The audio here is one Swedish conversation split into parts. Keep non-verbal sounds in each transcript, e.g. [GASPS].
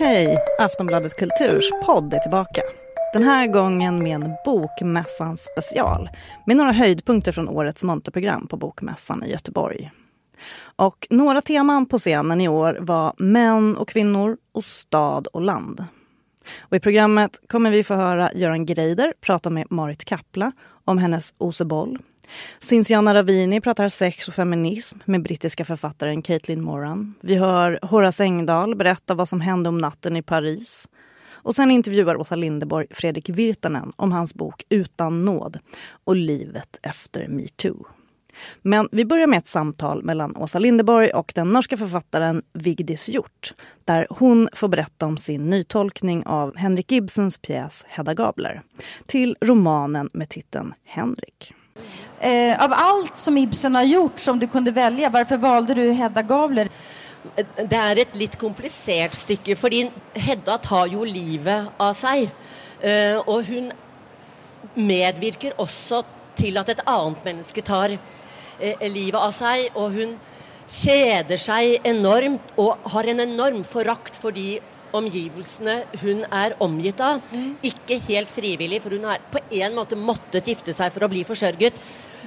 Hej! Aftonbladet Kulturs podd är tillbaka. Den här gången med en Bokmässan special med några höjdpunkter från årets monterprogram på Bokmässan i Göteborg. Och några teman på scenen i år var män och kvinnor och stad och land. Och I programmet kommer vi få höra Göran Greider prata med Marit Kapla om hennes Oseboll. Cinziana Ravini pratar sex och feminism med brittiska författaren Caitlin Moran. Vi hör Horace Engdahl berätta vad som hände om natten i Paris. Och sen intervjuar Åsa Lindeborg Fredrik Virtanen om hans bok Utan nåd och livet efter metoo. Men vi börjar med ett samtal mellan Åsa Lindeborg och den norska författaren Vigdis Hjort där hon får berätta om sin nytolkning av Henrik Ibsens pjäs Hedda Gabler till romanen med titeln Henrik. Eh, av allt som Ibsen har gjort som du kunde välja, varför valde du Hedda Gabler? Det är ett lite komplicerat stycke, för Hedda tar ju livet av sig. Eh, och hon medverkar också till att ett annat människa tar eh, livet av sig. Och hon keder sig enormt och har en enorm förakt för de omgivelsene hun er omgitt av. Mm. Ikke helt frivillig, för hon har på en måte måttet gifte sig för att bli försörjd.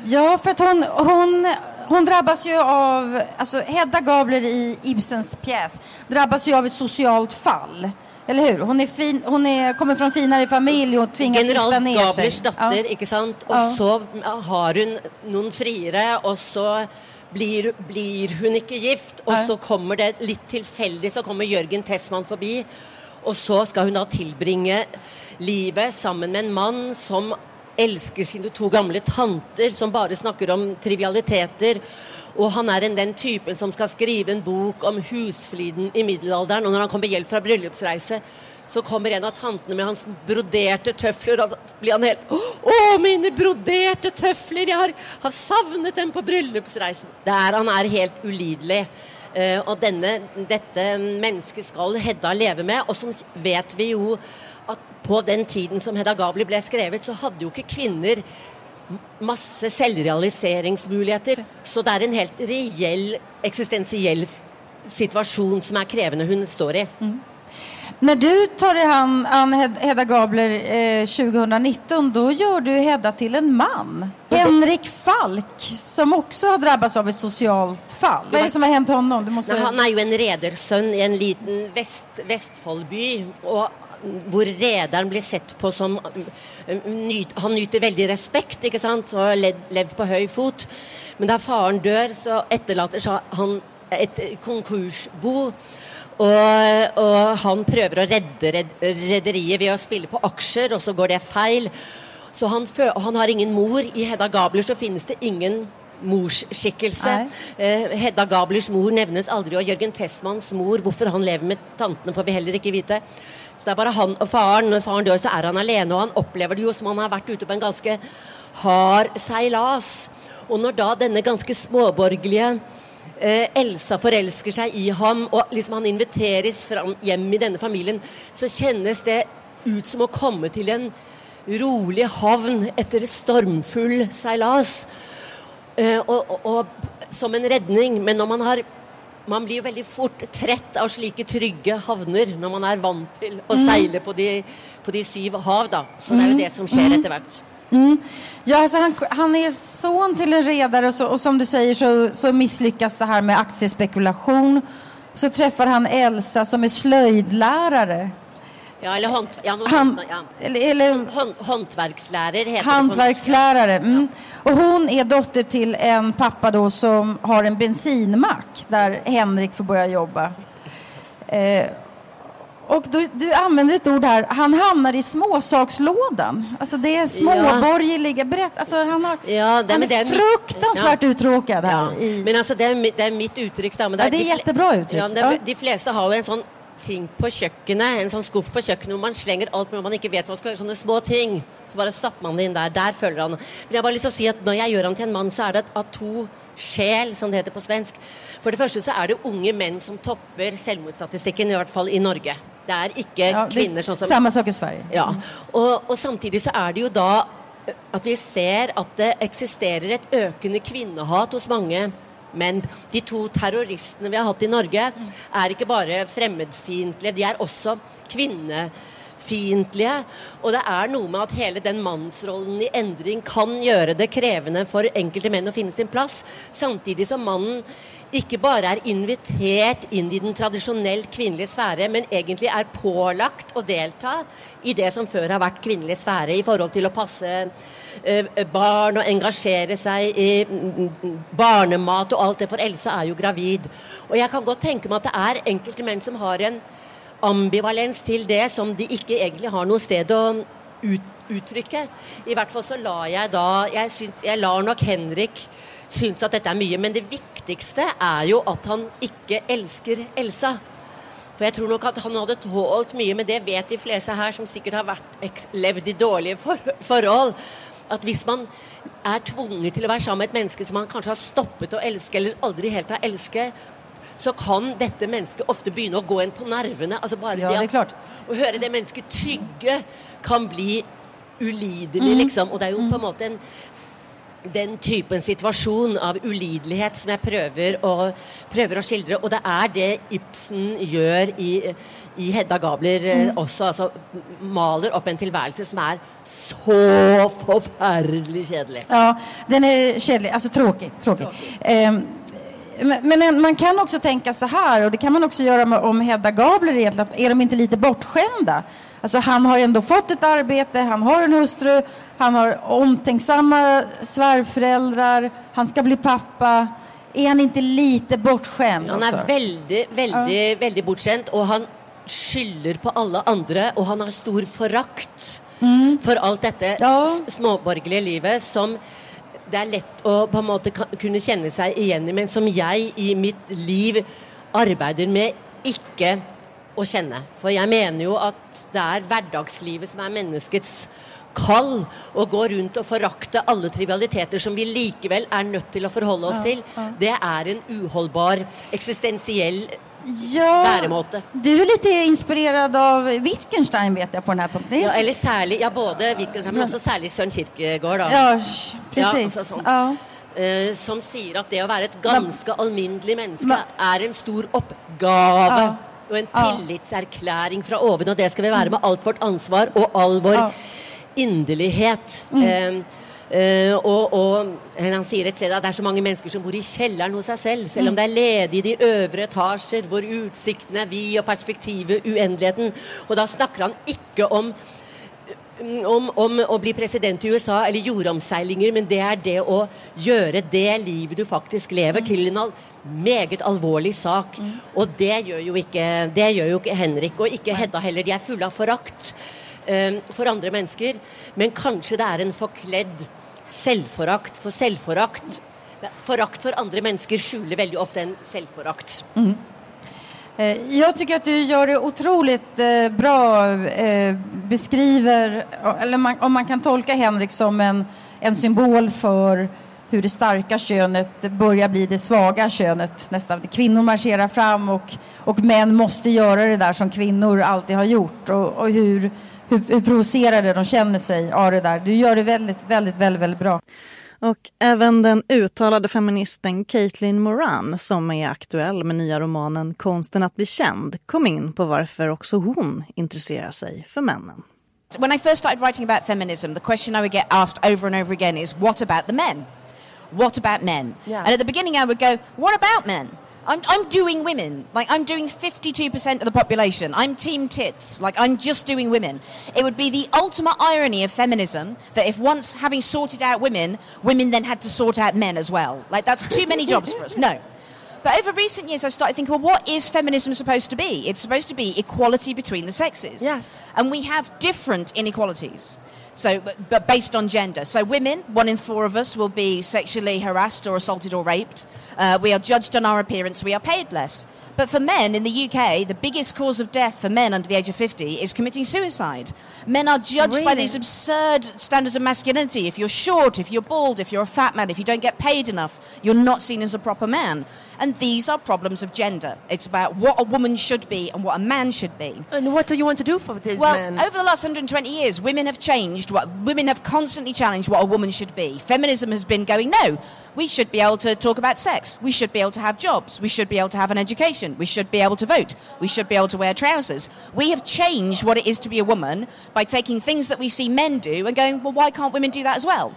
Ja, för att hon, hon, hon drabbas ju av, alltså Hedda Gabler i Ibsens pjäs drabbas ju av ett socialt fall. Eller hur? Hon, är fin, hon är, kommer från finare familj och tvingas General gifta ner sig. General Gablers dotter, ja. inte sant? Och ja. så har hon någon friare och så blir, blir hon inte gift och så kommer det lite tillfälligt så kommer Jörgen Tessman förbi och så ska hon då tillbringa livet samman med en man som älskar sina två gamla tanter som bara snackar om trivialiteter och han är en den typen som ska skriva en bok om husfliden i medelalderen och när han kommer hjälp från bröllopsresa så kommer en av tanterna med hans broderade tøfler, och da blir han helt Åh, mina broderade tøfler! jag har, har savnet dem på bröllopsresan. Der han är helt olidlig. Uh, eh, och denne, dette människa ska Hedda leva med och så vet vi ju att på den tiden som Hedda Gabler blev skrevet, så hade jo inte kvinnor masse självrealiseringsmöjligheter. Så det är en helt reell existentiell situation som är krävande hon står i. Mm. När du tar dig an, an Hedda Gabler eh, 2019, då gör du Hedda till en man. Henrik Falk, som också har drabbats av ett socialt fall. Vad är det som har hänt honom? Du måste... Han är ju en redersön i en liten väst, Vestfoldby. Och hvor rederen blir sett på som Han nyter veldig respekt ikke sant? og har levd på høy fot. Men da faren dør, så etterlater han et konkursbo. Og, og, han prøver å redde rederiet ved å spille på aksjer, og så går det feil. Så han, han har ingen mor. I Hedda Gabler så finnes det ingen morsskikkelse. Eh, Hedda Gablers mor nevnes aldri, og Jørgen Tessmanns mor, hvorfor han lever med tantene, får vi heller ikke vite. Så det er bare han og faren. Når faren dør, så er han alene, og han opplever det jo som han har vært ute på en ganske hard seilas. Og når da denne ganske småborgerlige eh, Elsa forelsker seg i ham, og liksom han inviteres fram hjem i denne familien, så kjennes det ut som å komme til en rolig havn etter stormfull seilas. Eh, og, og, og, som en redning. Men når man har man blir jo veldig fort trett av slike trygge havner når man er vant til å mm. seile på de, på de syv hav. Da. Så det er jo det som skjer mm. etter hvert. Mm. Ja, alltså han, han, är son till en redare och, så, och som du säger så, så misslyckas det här med aktiespekulation. Så träffar han Elsa som är slöjdlärare. Ja, eller hont, ja, Han, ja. Eller, eller, Hon, hantverkslärare heter Hantverkslärare. Mm. Och hon är dotter till en pappa då som har en bensinmack där Henrik får börja jobba. Eh, och du, du, använder ett ord här, han hamnar i småsakslådan. Alltså det är småborgerliga berätt, alltså han, har, ja, det, han är, det är fruktansvärt ja. uttråkad här. Ja. I... Men alltså det är, det är mitt uttryck. Då, men det, ja, det är de, jättebra uttryck. Ja, det, de flesta har en sån ting på köket, en sån skuff på hvor man slänger allt men man inte vet vad man ska göra, sådana små ting. Så bara stoppar man det in där, där följer han. Men jag bara att säga att när jag gör honom till en man så är det av två skäl, som det heter på svensk. För det första så är det unga män som toppar självmordsstatistiken, i alla fall i Norge. Det är inte ja, kvinnor som... Samma sak i Sverige. Ja, och, och samtidigt så är det ju då att vi ser att det existerar ett ökande kvinnohat hos många Men de to terroristene vi har hatt i Norge, er ikke bare fremmedfiendtlige, de er også kvinnefiendtlige. Og det er noe med at hele den mannsrollen i endring kan gjøre det krevende for enkelte menn å finne sin plass, samtidig som mannen ikke bare er invitert inn i den tradisjonelt kvinnelige sfære, men egentlig er pålagt å delta i det som før har vært kvinnelig sfære, i forhold til å passe eh, barn og engasjere seg i mm, mm, barnemat og alt det, for Else er jo gravid. Og jeg kan godt tenke meg at det er enkelte menn som har en ambivalens til det som de ikke egentlig har noe sted å ut, uttrykke. I hvert fall så lar jeg da Jeg, syns, jeg lar nok Henrik synes at dette er mye, men det viktigste er jo at han ikke elsker Elsa. For jeg tror nok at han hadde tålt mye, men det vet de fleste her som sikkert har vært, levd i dårlige for, forhold. At hvis man er tvunget til å være sammen med et menneske som man kanskje har stoppet å elske, eller aldri helt har elsket, så kan dette mennesket ofte begynne å gå en på nervene. Altså bare Ja, det er klart. Å høre det mennesket tygge kan bli ulidelig, liksom. Og det er jo på en måte en den typen situasjon av ulidelighet som jeg prøver å, prøver å skildre. Og det er det Ibsen gjør i, i Hedda Gabler eh, også. Altså maler opp en tilværelse som er så forferdelig kjedelig. Ja, den är kedlig, alltså tråkig. tråkig. Ehm, men men en- man kan också tänka så här, och det kan man också göra med, om Hedda Gabler egentligen, att är de inte lite bortskämda? Alltså han har ändå fått ett arbete, han har en hustru, han har omtänksamma svärföräldrar, han ska bli pappa. Är han inte lite bortskämd Han också? er veldig, veldig, veldig bortskjemt, og han skylder på alle andre, og han har stor forakt for alt dette Ja. s- småborgerlige livet som det er lett å på en måte ka- kunne kjenne seg igjen i, men som jeg i mitt liv arbeider med ikke å kjenne. For jeg mener jo at det er hverdagslivet som er menneskets kall. Å gå rundt og forakte alle trivialiteter som vi likevel er nødt til å forholde oss til, det er en uholdbar eksistensiell Ja, væremåte. du är lite inspirerad av Wittgenstein vet jag på den här punkten. Ja, eller særlig, ja, både Wittgenstein, men også særlig Søren Kierkegaard, da. Ja, precis. Ja, ja. Eh, som sier at det å være et ganske alminnelig menneske er en stor oppgave. Ja. Og en tillitserklæring fra oven, og det skal vi være med alt vårt ansvar og all vår Ja. inderlighet. Mm. Eh, eh, og, og han sier et sted at det er så mange mennesker som bor i kjelleren hos seg selv, selv Mm. om det er ledig i de øvre etasjer, hvor utsikten er vid og perspektivet uendeligheten. Og da snakker han ikke om om, om å bli president i USA eller jordomseilinger, men det er det å gjøre det livet du faktisk lever, til en al meget alvorlig sak. Og det gjør, jo ikke, det gjør jo ikke Henrik, og ikke Hedda heller. De er fulle av forakt eh, for andre mennesker. Men kanskje det er en forkledd selvforakt for selvforakt. Forakt for andre mennesker skjuler veldig ofte en selvforakt. Eh, Eh, jag tycker att du gör det otroligt eh, bra, eh, beskriver, eller man, om man kan tolka Henrik som en, en symbol för hur det starka könet börjar bli det svaga könet nästan. Kvinnor marscherar fram och, och män måste göra det där som kvinnor alltid har gjort och, och hur, hur, hur provocerade de känner sig av det där. Du gör det väldigt, väldigt, väldigt, väldigt bra. Och även den uttalade feministen Caitlin Moran som är aktuell med nya romanen Konsten att bli känd kom in på varför också hon intresserar sig för männen. When I first started writing about feminism, the question I would get asked over and over again is, what about the men? What about men? Yeah. And at the beginning, I would go, what about men? I'm, I'm doing women. Like, I'm doing 52% of the population. I'm team tits. Like, I'm just doing women. It would be the ultimate irony of feminism that if once having sorted out women, women then had to sort out men as well. Like, that's too many jobs for us. No. But over recent years, I started thinking, well, what is feminism supposed to be? It's supposed to be equality between the sexes. Yes. And we have different inequalities. So, but, but based on gender. So, women, one in four of us will be sexually harassed or assaulted or raped. Uh, we are judged on our appearance, we are paid less. But for men in the UK, the biggest cause of death for men under the age of 50 is committing suicide. Men are judged by these absurd standards of masculinity. If you're short, if you're bald, if you're a fat man, if you don't get paid enough, you're not seen as a proper man. And these are problems of gender. It's about what a woman should be and what a man should be. And what do you want to do for this Well, men? over the last 120 years, women have changed what women have constantly challenged what a woman should be. Feminism has been going, no, we should be able to talk about sex. We should be able to have jobs. We should be able to have an education. We should be able to vote. We should be able to wear trousers. We have changed what it is to be a woman by taking things that we see men do and going, well, why can't women do that as well?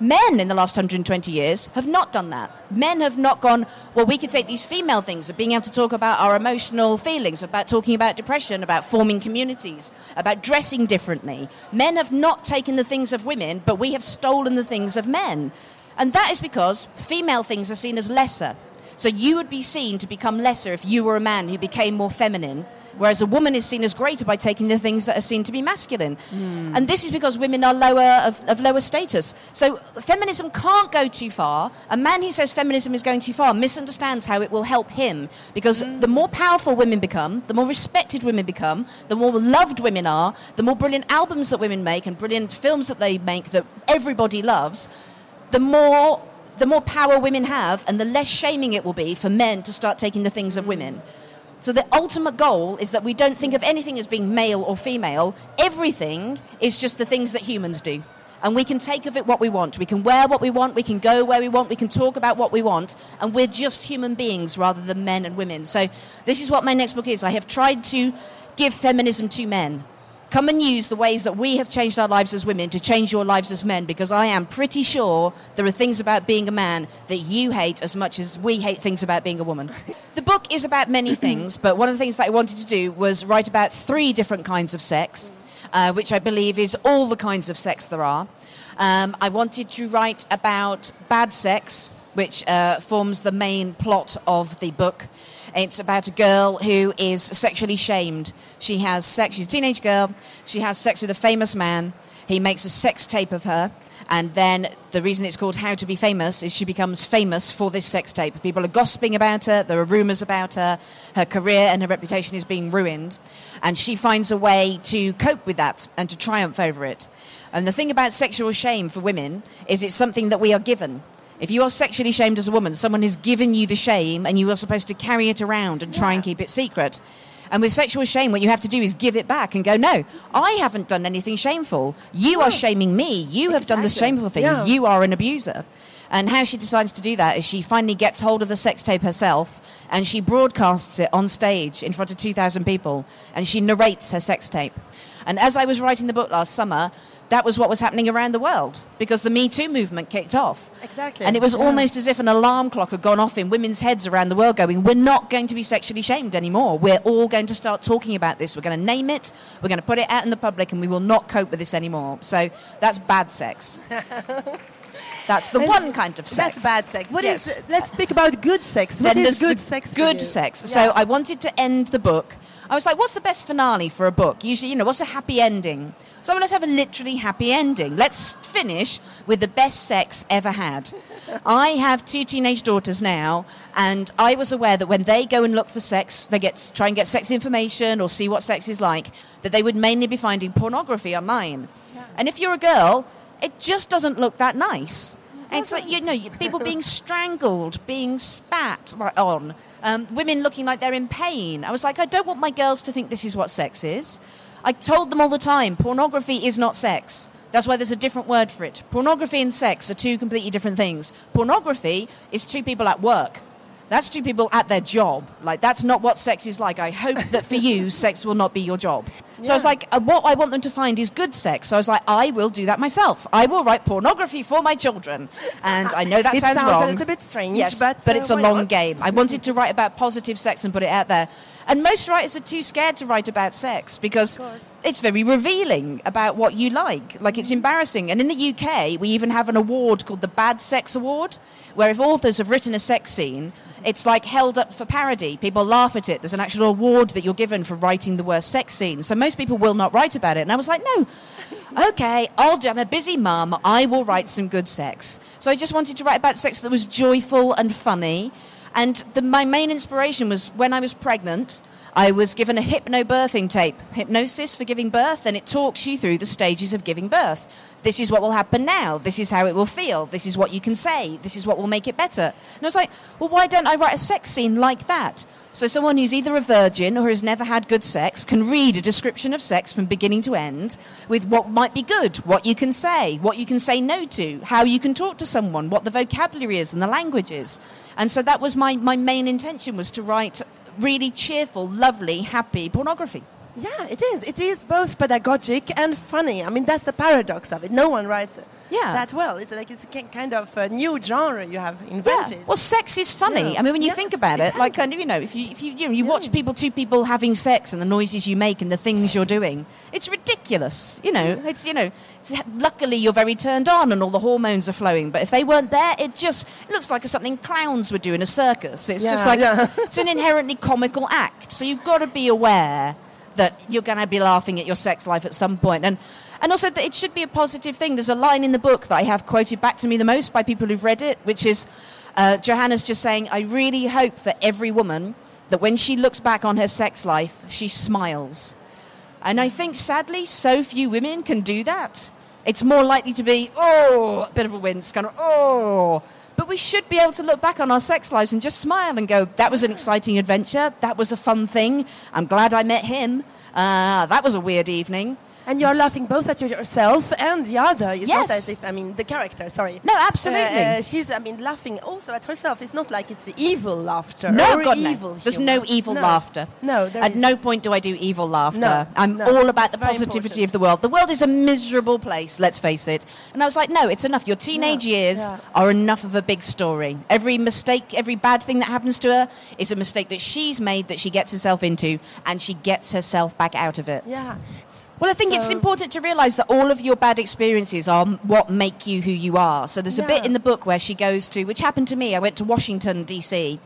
Men in the last 120 years have not done that. Men have not gone, well, we could take these female things of being able to talk about our emotional feelings, about talking about depression, about forming communities, about dressing differently. Men have not taken the things of women, but we have stolen the things of men. And that is because female things are seen as lesser. So you would be seen to become lesser if you were a man who became more feminine, whereas a woman is seen as greater by taking the things that are seen to be masculine. Hmm. And this is because women are lower of, of lower status. So feminism can't go too far. A man who says feminism is going too far misunderstands how it will help him because hmm. the more powerful women become, the more respected women become, the more loved women are, the more brilliant albums that women make and brilliant films that they make that everybody loves, the more the more power women have and the less shaming it will be for men to start taking the things of women. So the ultimate goal is that we don't think of anything as being male or female. Everything is just the things that humans do. And we can take of it what we want. We can wear what we want, we can go where we want, we can talk about what we want, and we're just human beings rather than men and women. So this is what my next book is. I have tried to give feminism to men. Come and use the ways that we have changed our lives as women to change your lives as men because I am pretty sure there are things about being a man that you hate as much as we hate things about being a woman. the book is about many [COUGHS] things, but one of the things that I wanted to do was write about three different kinds of sex, uh, which I believe is all the kinds of sex there are. Um, I wanted to write about bad sex, which uh, forms the main plot of the book. It's about a girl who is sexually shamed. She has sex, she's a teenage girl, she has sex with a famous man. He makes a sex tape of her, and then the reason it's called How to Be Famous is she becomes famous for this sex tape. People are gossiping about her, there are rumours about her, her career and her reputation is being ruined, and she finds a way to cope with that and to triumph over it. And the thing about sexual shame for women is it's something that we are given. If you are sexually shamed as a woman, someone has given you the shame and you are supposed to carry it around and try and keep it secret. And with sexual shame, what you have to do is give it back and go, no, I haven't done anything shameful. You are shaming me. You have done the shameful thing. Yeah. You are an abuser. And how she decides to do that is she finally gets hold of the sex tape herself and she broadcasts it on stage in front of 2,000 people and she narrates her sex tape. And as I was writing the book last summer, that was what was happening around the world because the Me Too movement kicked off. Exactly. And it was Yeah. almost as if an alarm clock had gone off in women's heads around the world going, we're not going to be sexually shamed anymore. We're all going to start talking about this. We're going to name it, we're going to put it out in the public, and we will not cope with this anymore. So that's bad sex. [LAUGHS] that's the And one kind of sex. That's bad sex. What is? Yes. Let's speak about good sex. What Then is good sex? Good sex. Yeah. So I wanted to end the book. I was like, what's the best finale for a book? Usually, you know, what's a happy ending? So let's have a literally happy ending. Let's finish with the best sex ever had. [LAUGHS] I have two teenage daughters now, and I was aware that when they go and look for sex, they get try and get sex information or see what sex is like, that they would mainly be finding pornography online. And if you're a girl, it just doesn't look that nice. And it's like you know, people being [LAUGHS] strangled, being spat like, on, um, women looking like they're in pain. I was like, I don't want my girls to think this is what sex is. I told them all the time, pornography is not sex. That's why there's a different word for it. Pornography and sex are two completely different things. Pornography is two people at work. That's two people at their job. Like, that's not what sex is like. I hope that for you, [LAUGHS] sex will not be your job. So I was like, uh, what I want them to find is good sex. So I was like, I will do that myself. I will write pornography for my children. And I know that [LAUGHS] It sounds sounds a little bit strange, yes, but, uh, it's a long not? game. I wanted to write about positive sex and put it out there. And most writers are too scared to write about sex because it's very revealing about what you like. Like it's mm-hmm. embarrassing. And in the UK, we even have an award called the Bad Sex Award, where if authors have written a sex scene, it's like held up for parody. People laugh at it. There's an actual award that you're given for writing the worst sex scene. So most people will not write about it. And I was like, no, okay, I'll do. I'm a busy mum. I will write some good sex. So I just wanted to write about sex that was joyful and funny. And the, my main inspiration was when I was pregnant. I was given a hypnobirthing tape, hypnosis for giving birth, and it talks you through the stages of giving birth. This is what will happen now. This is how it will feel. This is what you can say. This is what will make it better. And I was like, well, why don't I write a sex scene like that? So someone who's either a virgin or has never had good sex can read a description of sex from beginning to end with what might be good, what you can say, what you can say no to, how you can talk to someone, what the vocabulary is and the language is. And so that was my, my main intention was to write really cheerful, lovely, happy pornography. Yeah, it is. It is both pedagogic and funny. I mean, that's the paradox of it. No one writes Yeah. that well. It's like it's a kind of a new genre you have invented. Well, sex is funny. Yeah. I mean, when you Yes, think about it it, like kind of, you know, if you if you you, know, you watch people, two people having sex, and the noises you make and the things you're doing, it's ridiculous. You know, it's you know, it's, luckily you're very turned on and all the hormones are flowing. But if they weren't there, it just it looks like something clowns would do in a circus. It's just like yeah. it's an inherently comical act. So you've got to be aware that you're going to be laughing at your sex life at some point, and and also that it should be a positive thing. There's a line in the book that I have quoted back to me the most by people who've read it, which is uh, Johanna's just saying, "I really hope for every woman that when she looks back on her sex life, she smiles." And I think, sadly, so few women can do that. It's more likely to be, oh, a bit of a wince, kind of, oh. But we should be able to look back on our sex lives and just smile and go, that was an exciting adventure. That was a fun thing. I'm glad I met him. Uh, that was a weird evening. And you're laughing both at yourself and the other. It's not Yes. as if, I mean, the character, sorry. No, absolutely. Uh, she's, I mean, laughing also at herself. It's not like it's evil laughter. No, or God, no. There's humor. no evil No. laughter. No, there At is- no point do I do evil laughter. No, I'm no. all about the positivity important. of the world. The world is a miserable place, let's face it. And I was like, no, it's enough. Your teenage Yeah, years yeah. are enough of a big story. Every mistake, every bad thing that happens to her is a mistake that she's made that she gets herself into and she gets herself back out of it. Yeah. Well, I think it's important to realise that all of your bad experiences are what make you who you are. So there's a bit in the book where she goes to, which happened to me. I went to Washington, D.C.,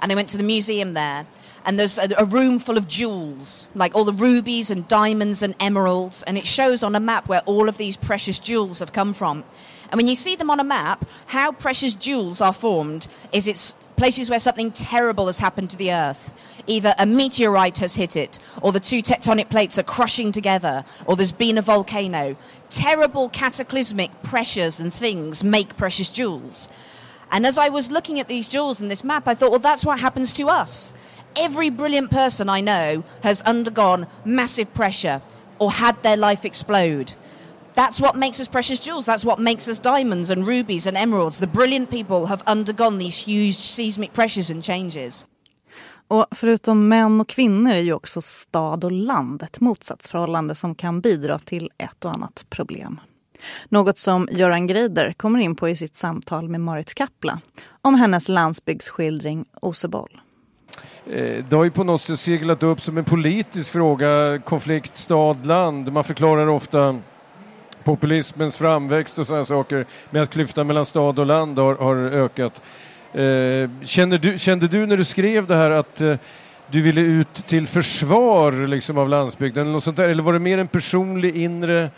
and I went to the museum there. And there's a, a room full of jewels, like all the rubies and diamonds and emeralds. And it shows on a map where all of these precious jewels have come from. And when you see them on a map, how precious jewels are formed is it's places where something terrible has happened to the earth. Either a meteorite has hit it, or the two tectonic plates are crushing together, or there's been a volcano. Terrible cataclysmic pressures and things make precious jewels. And as I was looking at these jewels in this map, I thought, well, that's what happens to us. Every brilliant person I know has undergone massive pressure or had their life explode. That's what makes us precious jewels. That's what makes us diamonds and rubies and emeralds. The brilliant people have undergone these huge seismic pressures and changes. Och förutom män och kvinnor är ju också stad och land ett motsatsförhållande som kan bidra till ett och annat problem. Något som Göran Greider kommer in på i sitt samtal med Marit Kapla om hennes landsbygdsskildring Oseboll. Eh, Det har ju på något sätt seglat upp som en politisk fråga, konflikt stad-land. Man förklarar ofta populismens framväxt och sådana saker med att klyftan mellan stad och land har, har ökat. Eh, kände, du, kände du när du skrev det här att eh, du ville ut till försvar liksom, av landsbygden eller, något sånt där, eller var det mer en personlig inre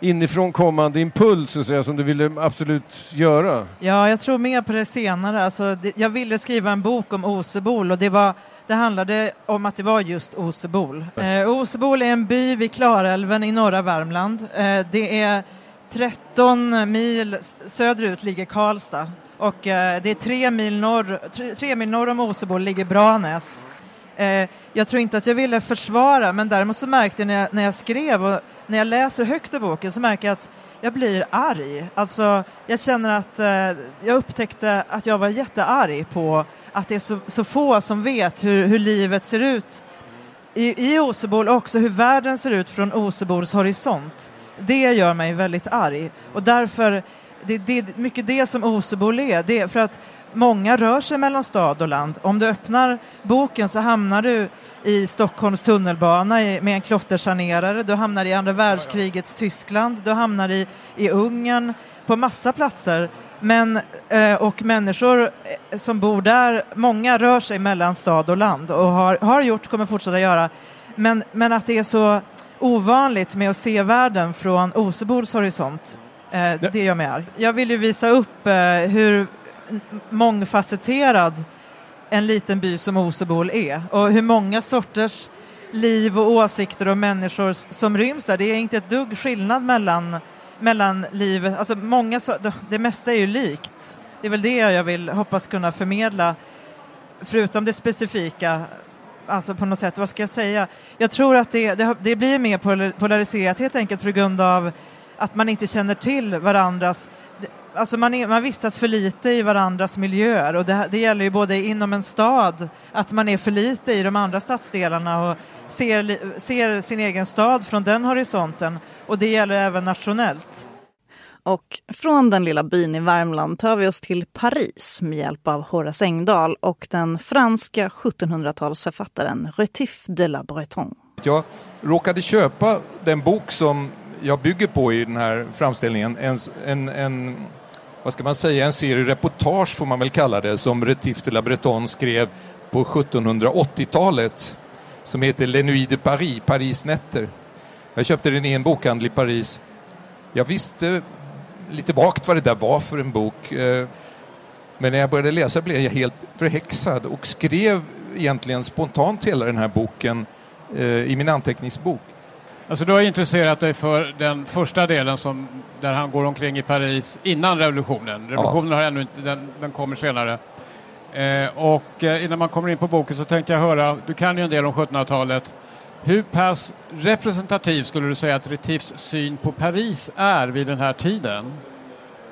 inifrån kommande impuls så att säga, som du ville absolut göra? Ja, jag tror mer på det senare. Alltså, det, jag ville skriva en bok om Osebol och det, var, det handlade om att det var just Osebol. Eh, Osebol är en by vid Klarälven i norra Värmland. Eh, det är 13 mil söderut ligger Karlstad och eh, det är tre mil, norr, tre, tre mil norr om Osebol ligger Branäs. Eh, jag tror inte att jag ville försvara, men däremot så märkte jag när jag, när jag skrev och när jag läser högt ur boken så märker jag att jag blir arg. Alltså, jag känner att eh, jag upptäckte att jag var jättearg på att det är så, så få som vet hur, hur livet ser ut i, i Osebol och också hur världen ser ut från Osebols horisont. Det gör mig väldigt arg och därför, det, det är mycket det som Osebol är. Det för att många rör sig mellan stad och land. Om du öppnar boken så hamnar du i Stockholms tunnelbana med en klottersanerare, du hamnar i andra världskrigets Tyskland, du hamnar i, i Ungern, på massa platser. Men, eh, och människor eh, som bor där, många rör sig mellan stad och land och har, har gjort, kommer fortsätta göra. Men, men att det är så ovanligt med att se världen från Osebols horisont, eh, det gör mig arg. Jag vill ju visa upp hur mångfacetterad en liten by som Osebol är och hur många sorters liv och åsikter och människor som ryms där. Det är inte ett dugg skillnad mellan, mellan livet, alltså många, det, det mesta är ju likt. Det är väl det jag vill hoppas kunna förmedla, förutom det specifika alltså på något sätt, vad ska jag säga? Jag tror att det, det, det blir mer polariserat helt enkelt på grund av att man inte känner till varandras Alltså man, är, man vistas för lite i varandras miljöer och det, det, gäller ju både inom en stad, att man är för lite i de andra stadsdelarna och ser, ser sin egen stad från den horisonten och det gäller även nationellt. Och från den lilla byn i Värmland tar vi oss till Paris med hjälp av Horace Engdahl och den franska 1700-talsförfattaren Retif de la Breton. Jag råkade köpa den bok som jag bygger på i den här framställningen, en, en, en vad ska man säga, en serie reportage får man väl kalla det, som Retif de la Breton skrev på 1780-talet som heter Les Nuits de Paris, Paris nätter. Jag köpte den i en bokhandel i Paris. Jag visste lite vagt vad det där var för en bok. Eh, men när jag började läsa blev jag helt förhäxad och skrev egentligen spontant hela den här boken eh, i min anteckningsbok. Alltså du har intresserat dig för den första delen som, där han går omkring i Paris innan revolutionen. Revolutionen ja. har ännu inte, den, den kommer senare. Eh, och eh, innan man kommer in på boken så tänkte jag höra, du kan ju en del om 1700-talet. Hur pass representativ skulle du säga att Retifs syn på Paris är vid den här tiden?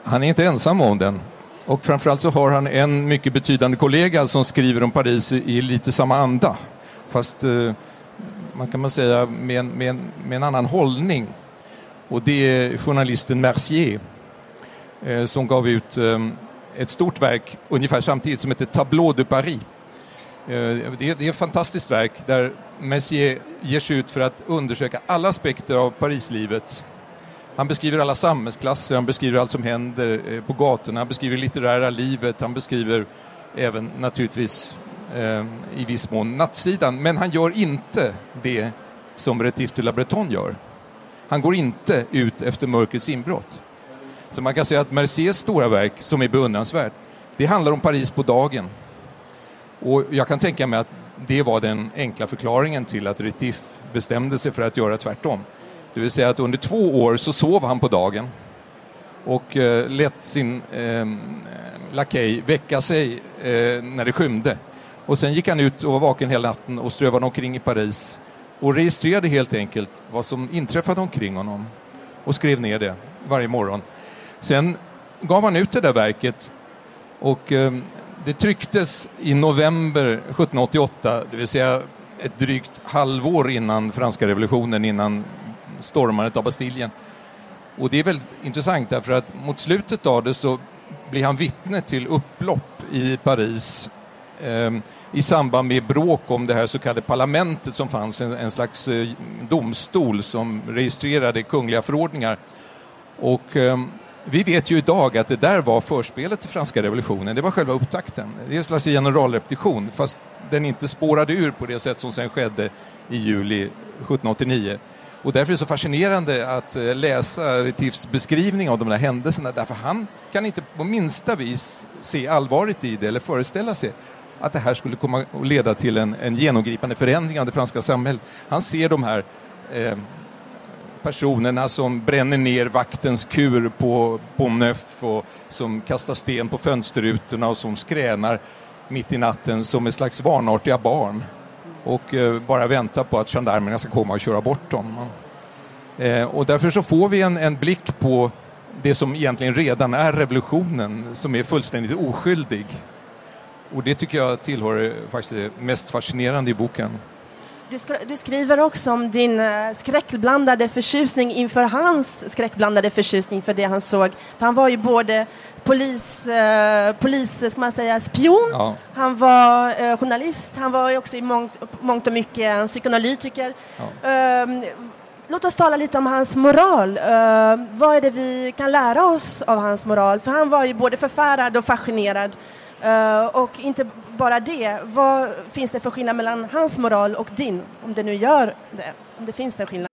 Han är inte ensam om den. Och framförallt så har han en mycket betydande kollega som skriver om Paris i, lite samma anda. Fast eh, man kan man säga med en, med, en, med en annan hållning. Och det är journalisten Mercier eh, som gav ut eh, ett stort verk ungefär samtidigt som heter Tableau de Paris. Eh, det, är, det är ett fantastiskt verk där Mercier ger sig ut för att undersöka alla aspekter av Parislivet. Han beskriver alla samhällsklasser, han beskriver allt som händer eh, på gatorna, han beskriver litterära livet, han beskriver även naturligtvis Ehm, i viss mån nattsidan. Men han gör inte det som Retif de la Breton gör. Han går inte ut efter mörkrets inbrott. Så man kan säga att Merciers stora verk, som är beundransvärt, det handlar om Paris på dagen. Och jag kan tänka mig att det var den enkla förklaringen till att Retif bestämde sig för att göra tvärtom. Det vill säga att under två år så sov han på dagen och eh, lät sin eh, lakej väcka sig eh, när det skymde. Och sen gick han ut och var vaken hela natten och strövade omkring i Paris och registrerade helt enkelt vad som inträffade omkring honom och skrev ner det varje morgon. Sen gav han ut det där verket och eh, det trycktes i november 1788, det vill säga ett drygt halvår innan franska revolutionen, innan stormandet av Bastiljen. Och det är väldigt intressant därför att mot slutet av det så blir han vittne till upplopp i Paris Ehm, i samband med bråk om det här så kallade parlamentet som fanns, en, en slags eh, domstol som registrerade kungliga förordningar. Och eh, vi vet ju idag att det där var förspelet till franska revolutionen, det var själva upptakten. Det är en slags generalrepetition, fast den inte spårade ur på det sätt som sen skedde i juli 1789. Och därför är det så fascinerande att eh, läsa Retifs beskrivning av de där händelserna, därför han kan inte på minsta vis se allvaret i det eller föreställa sig att det här skulle komma att leda till en, en genomgripande förändring av det franska samhället. Han ser de här eh, personerna som bränner ner vaktens kur på Bonneuf och som kastar sten på fönsterrutorna och som skränar mitt i natten som ett slags vanartiga barn och eh, bara väntar på att gendarmerna ska komma och köra bort dem. Eh, och därför så får vi en, en blick på det som egentligen redan är revolutionen som är fullständigt oskyldig. Och det tycker jag tillhör faktiskt det mest fascinerande i boken. Du, du, skriver också om din uh, skräckblandade förtjusning inför hans skräckblandade förtjusning för det han såg. För han var ju både polis, uh, polis ska man säga, spion, ja. han var uh, journalist, han var också i mångt, mångt och mycket en psykoanalytiker. Ja. Ehm, låt oss tala lite om hans moral. vad är det vi kan lära oss av hans moral? För han var ju både förfärad och fascinerad Eh, och inte bara det, vad finns det för skillnad mellan hans moral och din? Om det nu gör det, om det finns en skillnad.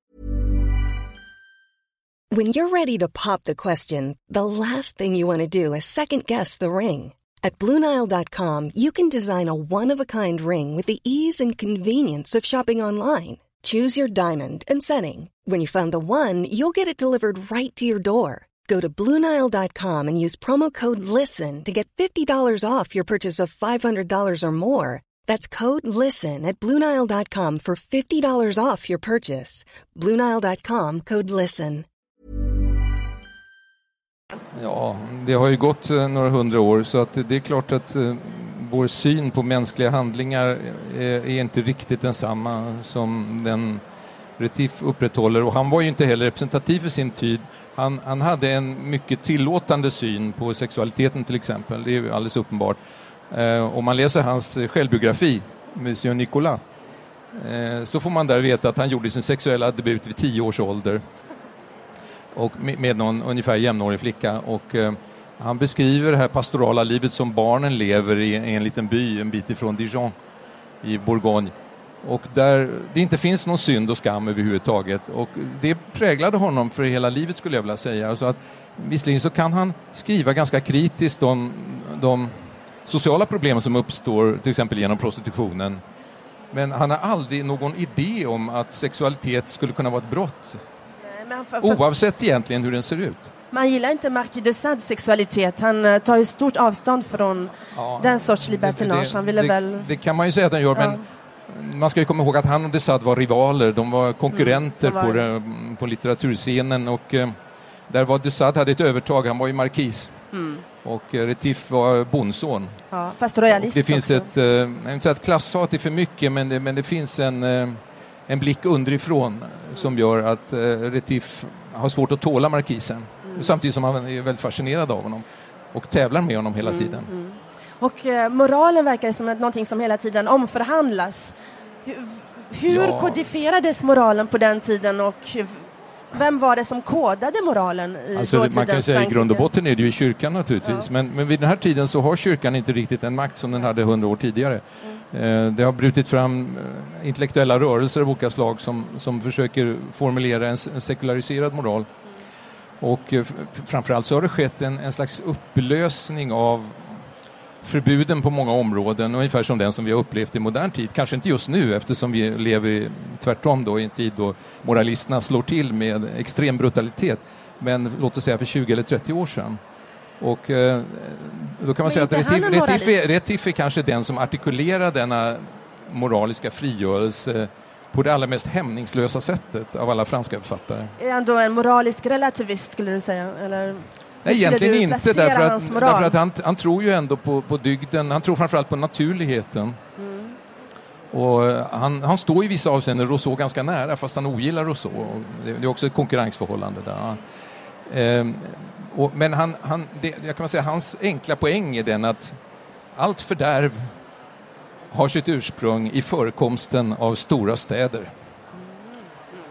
When you're ready to pop the question, the last thing you want to do is second guess the ring. At BlueNile.com you can design a one-of-a-kind ring with the ease and convenience of shopping online. Choose your diamond and setting. When you find the one, you'll get it delivered right to your door. Go to Bluenile.com and use promo code LISTEN to get $50 off your purchase of $500 or more. That's code LISTEN at Bluenile.com for $50 off your purchase. Bluenile.com code LISTEN. Ja, det har ju gått eh, några hundra år så att det är klart att eh, vår syn på mänskliga handlingar är, är inte riktigt densamma som den Retief upprätthåller och han var ju inte heller representativ för sin tid. Han, han hade en mycket tillåtande syn på sexualiteten till exempel, det är ju alldeles uppenbart. Eh, om man läser hans självbiografi, Monsieur Nicolas, eh, så får man där veta att han gjorde sin sexuella debut vid tio års ålder och med, med någon ungefär jämnårig flicka. Och, eh, han beskriver det här pastorala livet som barnen lever i, i en liten by en bit ifrån Dijon i Bourgogne och där det inte finns någon synd och skam överhuvudtaget. Och det präglade honom för hela livet skulle jag vilja säga. Så att, visserligen så kan han skriva ganska kritiskt om de sociala problem som uppstår till exempel genom prostitutionen. Men han har aldrig någon idé om att sexualitet skulle kunna vara ett brott. Men för, för, Oavsett egentligen hur den ser ut. man gillar inte Marquis de Sades sexualitet. Han eh, tar ju stort avstånd från Ja, den sorts det- libertinage. Han ville det, väl... det kan man ju säga att han gör, Ja. men man ska ju komma ihåg att han och de Sade var rivaler, de var konkurrenter Mm, var på, det. på litteraturscenen och eh, där var de Sade hade ett övertag, han var ju markis Mm. och eh, Retief var bondson. Ja, fast Och royalist det finns också. ett, eh, jag vill inte säga att klasshat är för mycket, men det, men det finns en, en blick underifrån som gör att Retief har svårt att tåla markisen. Mm. Samtidigt som han är väldigt fascinerad av honom och tävlar med honom hela Mm, tiden. Och eh, moralen verkar som ett, någonting som hela tiden omförhandlas. Hur, Ja. kodifierades moralen på den tiden och vem var det som kodade moralen i Alltså, man kan säga i grund och Frankrike? botten är det ju kyrkan naturligtvis, men, men vid den här tiden så har kyrkan inte riktigt den makt som den hade hundra år tidigare. Mm. Eh, det har brutit fram eh, intellektuella rörelser av olika slag som, som försöker formulera en, sekulariserad moral. Och eh, framförallt så har det skett en, en slags upplösning av förbuden på många områden, ungefär som den som vi har upplevt i modern tid. Kanske inte just nu eftersom vi lever i, tvärtom då, i en tid då moralisterna slår till med extrem brutalitet. Men låt oss säga för 20 eller 30 år sedan. Och eh, då kan man säga att han Retief, en Retief, är, kanske den som artikulerar denna moraliska frigörelse på det allra mest hämningslösa sättet av alla franska författare. Är han då en moralisk relativist skulle du säga? Eller Nej, egentligen inte, därför att, därför att han, han tror ju ändå på, på dygden, han tror framförallt på naturligheten. Mm. Och eh, han, han står i vissa avseenden Rousseau ganska nära, fast han ogillar Rousseau. Det är också ett konkurrensförhållande där. Ehm, och, men han, han, det, jag kan säga, hans enkla poäng är den att allt fördärv har sitt ursprung i förekomsten av stora städer.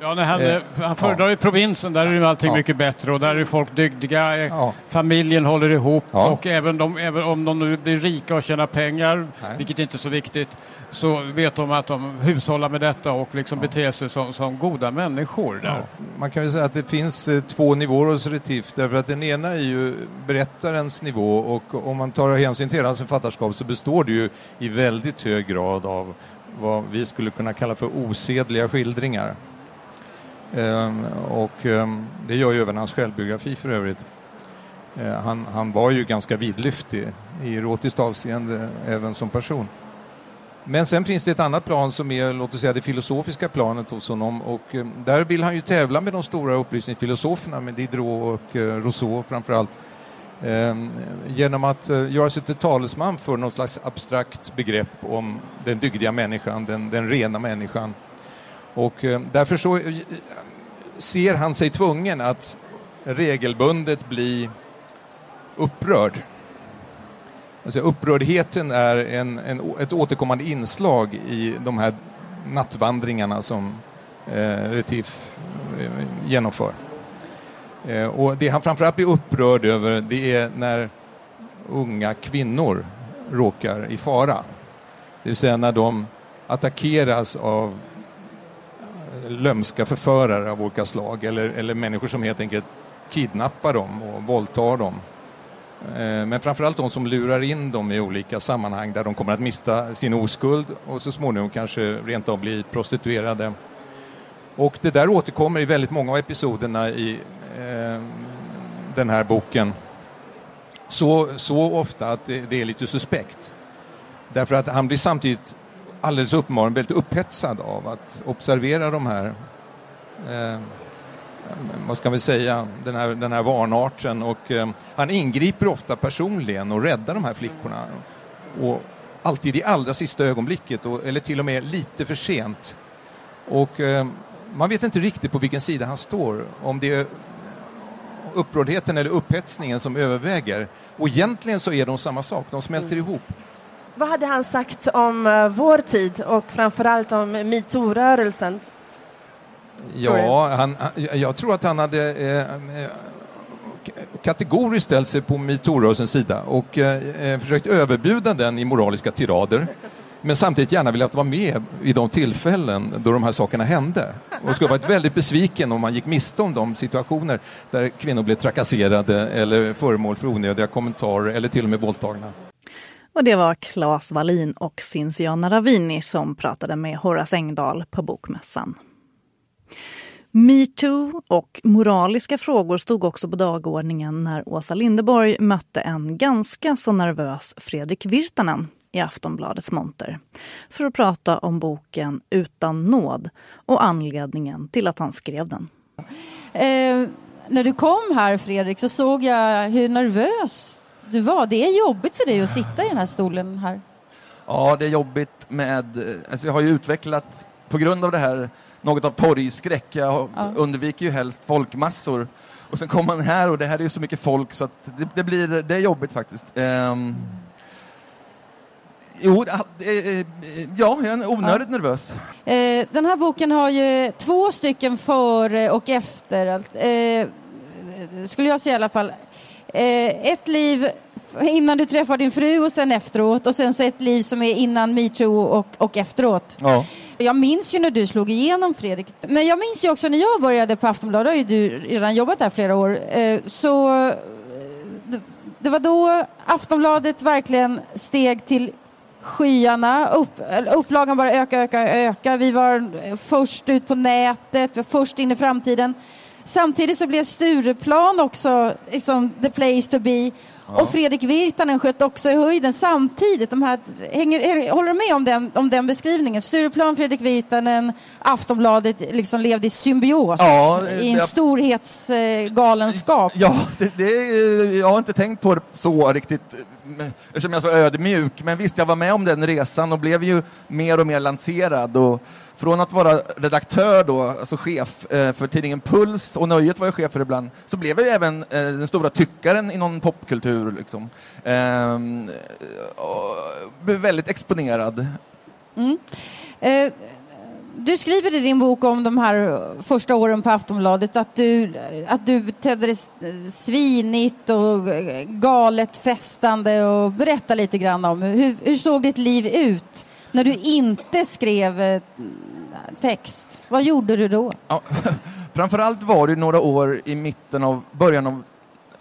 Ja, när han, Eh, eh, han föredrar ju provinsen, där är ju allting Ja. mycket bättre och där är folk dygdiga, eh, Ja. familjen håller ihop Ja. och även, de, även om de nu blir rika och tjänar pengar, Nej. vilket inte är så viktigt, så vet de att de hushållar med detta och liksom beter sig som, som goda människor där. Ja, man kan ju säga att det finns eh, två nivåer hos Retief, därför att den ena är ju berättarens nivå och om man tar hänsyn till hans författarskap så består det ju i väldigt hög grad av vad vi skulle kunna kalla för osedliga skildringar. Ehm, och ehm, det gör ju även hans självbiografi för övrigt. Ehm, han, han var ju ganska vidlyftig i erotiskt avseende även som person. Men sen finns det ett annat plan som är, låt oss säga det filosofiska planet hos honom och där vill han ju tävla med de stora upplysningsfilosoferna, med Diderot och eh, Rousseau framförallt. Genom att eh, göra sig till talesman för någon slags abstrakt begrepp om den dygdiga människan, den, den rena människan. Och eh, därför så eh, ser han sig tvungen att regelbundet bli upprörd. Alltså upprördheten är en, en, ett återkommande inslag i de här nattvandringarna som eh, Retif eh, genomför. Eh, och det han framförallt blir upprörd över det är när unga kvinnor råkar i fara. Det vill säga när de attackeras av lömska förförare av olika slag eller, eller människor som helt enkelt kidnappar dem och våldtar dem. Eh, men framförallt de som lurar in dem i olika sammanhang där de kommer att mista sin oskuld och så småningom kanske rent av bli prostituerade. Och det där återkommer i väldigt många av episoderna i eh, den här boken. Så, så ofta att det, det är lite suspekt. Därför att han blir samtidigt alldeles uppenbarligen väldigt upphetsad av att observera de här eh, vad ska vi säga, den här, den här vanarten och eh, han ingriper ofta personligen och räddar de här flickorna. Och alltid i allra sista ögonblicket, och, eller till och med lite för sent. Och eh, man vet inte riktigt på vilken sida han står, om det är upprördheten eller upphetsningen som överväger. Och egentligen så är de samma sak, de smälter mm. ihop. Vad hade han sagt om uh, vår tid och framförallt om metoo-rörelsen? Ja, han, jag tror att han hade eh, eh kategoriskt ställt sig på metoo-rörelsens sida och eh, eh, försökt överbjuda den i moraliska tirader men samtidigt gärna velat vara med i de tillfällen då de här sakerna hände. Och skulle varit väldigt besviken om man gick miste om de situationer där kvinnor blev trakasserade eller föremål för onödiga kommentarer eller till och med våldtagna. Och det var Claes Wallin och Cinciana Ravini som pratade med Horace Engdahl på Bokmässan. Metoo och moraliska frågor stod också på dagordningen när Åsa Lindeborg mötte en ganska så nervös Fredrik Virtanen i Aftonbladets monter för att prata om boken Utan nåd och anledningen till att han skrev den. Eh, när du kom här Fredrik så såg jag hur nervös du var. Det är jobbigt för dig att sitta i den här stolen här. Ja, det är jobbigt med... Alltså jag har ju utvecklat, på grund av det här, något av torgskräck. Jag ja. undviker ju helst folkmassor. Och sen kommer man här och det här är ju så mycket folk så att det, det blir, det är jobbigt faktiskt. Um, Jo, ja, jag är onödigt ja. nervös. Eh, den här boken har ju två stycken före och efter. Eh, skulle jag säga i alla fall. Eh, ett liv innan du träffar din fru och sen efteråt och sen så ett liv som är innan metoo och, och efteråt. Ja. Jag minns ju när du slog igenom Fredrik, men jag minns ju också när jag började på Aftonbladet, har ju du redan jobbat där flera år, eh, så det, det var då Aftonbladet verkligen steg till skyarna. Upp, upplagan bara öka, öka, öka. Vi var först ut på nätet, vi var först in i framtiden. Samtidigt så blev Stureplan också liksom, the place to be. Ja. Och Fredrik Virtanen sköt också i höjden samtidigt. De här, hänger, håller du med om den, om den beskrivningen? Stureplan, Fredrik Virtanen, Aftonbladet liksom levde i symbios ja, i en jag, storhetsgalenskap. Ja, det, det, jag har inte tänkt på det så riktigt eftersom jag är så ödmjuk. Men visst, jag var med om den resan och blev ju mer och mer lanserad. Och från att vara redaktör då, alltså chef eh, för tidningen Puls, och Nöjet var jag chef för ibland, så blev jag även eh, den stora tyckaren inom popkultur. Liksom. Eh, blev väldigt exponerad. Mm. Eh, du skriver i din bok om de här första åren på Aftonbladet att du, att du betedde dig svinigt och galet festande och berätta lite grann om hur, hur såg ditt liv ut när du inte skrev eh, text? Vad gjorde du då? Ja, [LAUGHS] framförallt var det några år i mitten av, början av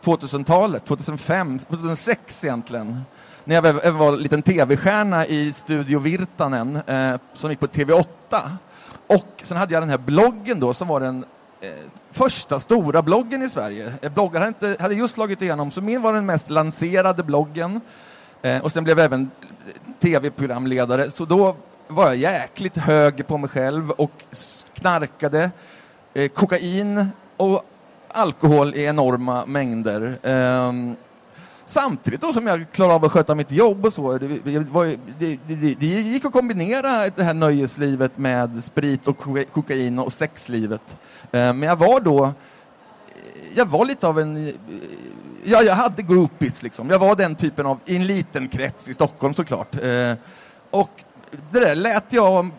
2000-talet, 2005, 2006 egentligen när jag var en liten tv-stjärna i Studio Virtanen eh, som gick på TV8. Och sen hade jag den här bloggen då som var den eh, första stora bloggen i Sverige. Bloggar hade, inte, hade just slagit igenom, så min var den mest lanserade bloggen. Eh, och sen blev jag även tv-programledare, så då var jag jäkligt hög på mig själv och knarkade eh, kokain och alkohol i enorma mängder. Eh, Samtidigt då som jag klarade av att sköta mitt jobb och så. Det, det, det, det gick att kombinera det här nöjeslivet med sprit och kokain och sexlivet. Ehm, men jag var då jag var lite av en... Ja, jag hade groupies liksom. Jag var den typen av, i en liten krets i Stockholm såklart. Eh, och det där lät jag eh,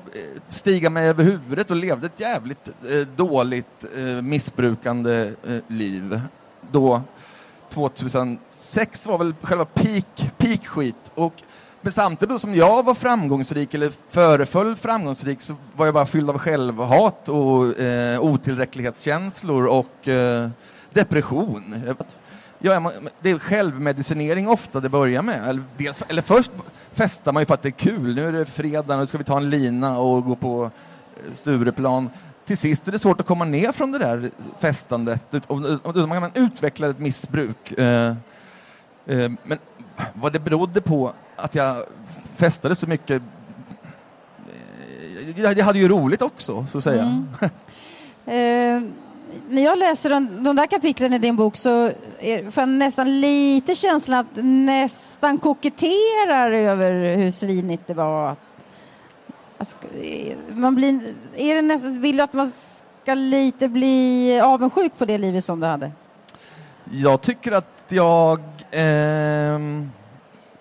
stiga mig över huvudet och levde ett jävligt eh, dåligt eh, missbrukande eh, liv då 2006 var väl själva peak, peak skit. Och, men samtidigt som jag var framgångsrik, eller föreföll framgångsrik, så var jag bara fylld av självhat och eh, otillräcklighetskänslor och eh, depression. Ja, det är självmedicinering ofta det börjar med. Eller, dels, eller först festar man ju för att det är kul. Nu är det fredag, nu ska vi ta en lina och gå på eh, Stureplan till sist är det svårt att komma ner från det där festandet. Man utvecklar ett missbruk. Eh, Eh, men vad det berodde på att jag festade så mycket jag hade ju roligt också, så att säga. Mm. [LAUGHS] När jag läser de, de där kapitlen i din bok så är, får jag nästan lite känslan att nästan koketterar över hur svinigt det var. Alltså, man blir, är det nästan, vill du att man ska lite bli avundsjuk på det livet som du hade? Jag tycker att jag... Eh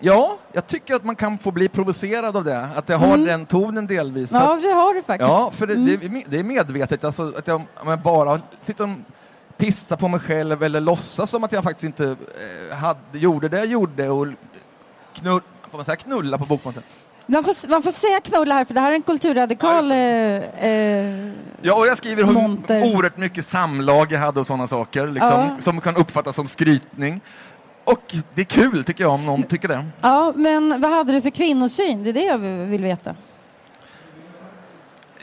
ja, jag tycker att man kan få bli provocerad av det. Att jag har Mm. den tonen delvis. Ja, att- det har du faktiskt. Ja, för det, Mm. det, är- medvetet. Alltså, att jag, om jag bara sitter och pissar på mig själv eller låtsas som att jag faktiskt inte eh, hade, gjorde det jag gjorde och knull, får man säga knulla på bokmålet? Man får, man får säga knulla här, för det här är en kulturradikal... eh, eh, Ja, och jag skriver hur Monter. oerhört mycket samlag jag hade och sådana saker liksom, Ja. som kan uppfattas som skrytning. Och det är kul tycker jag om någon tycker det. ja, men vad hade du för kvinnosyn? Det är det jag vill veta.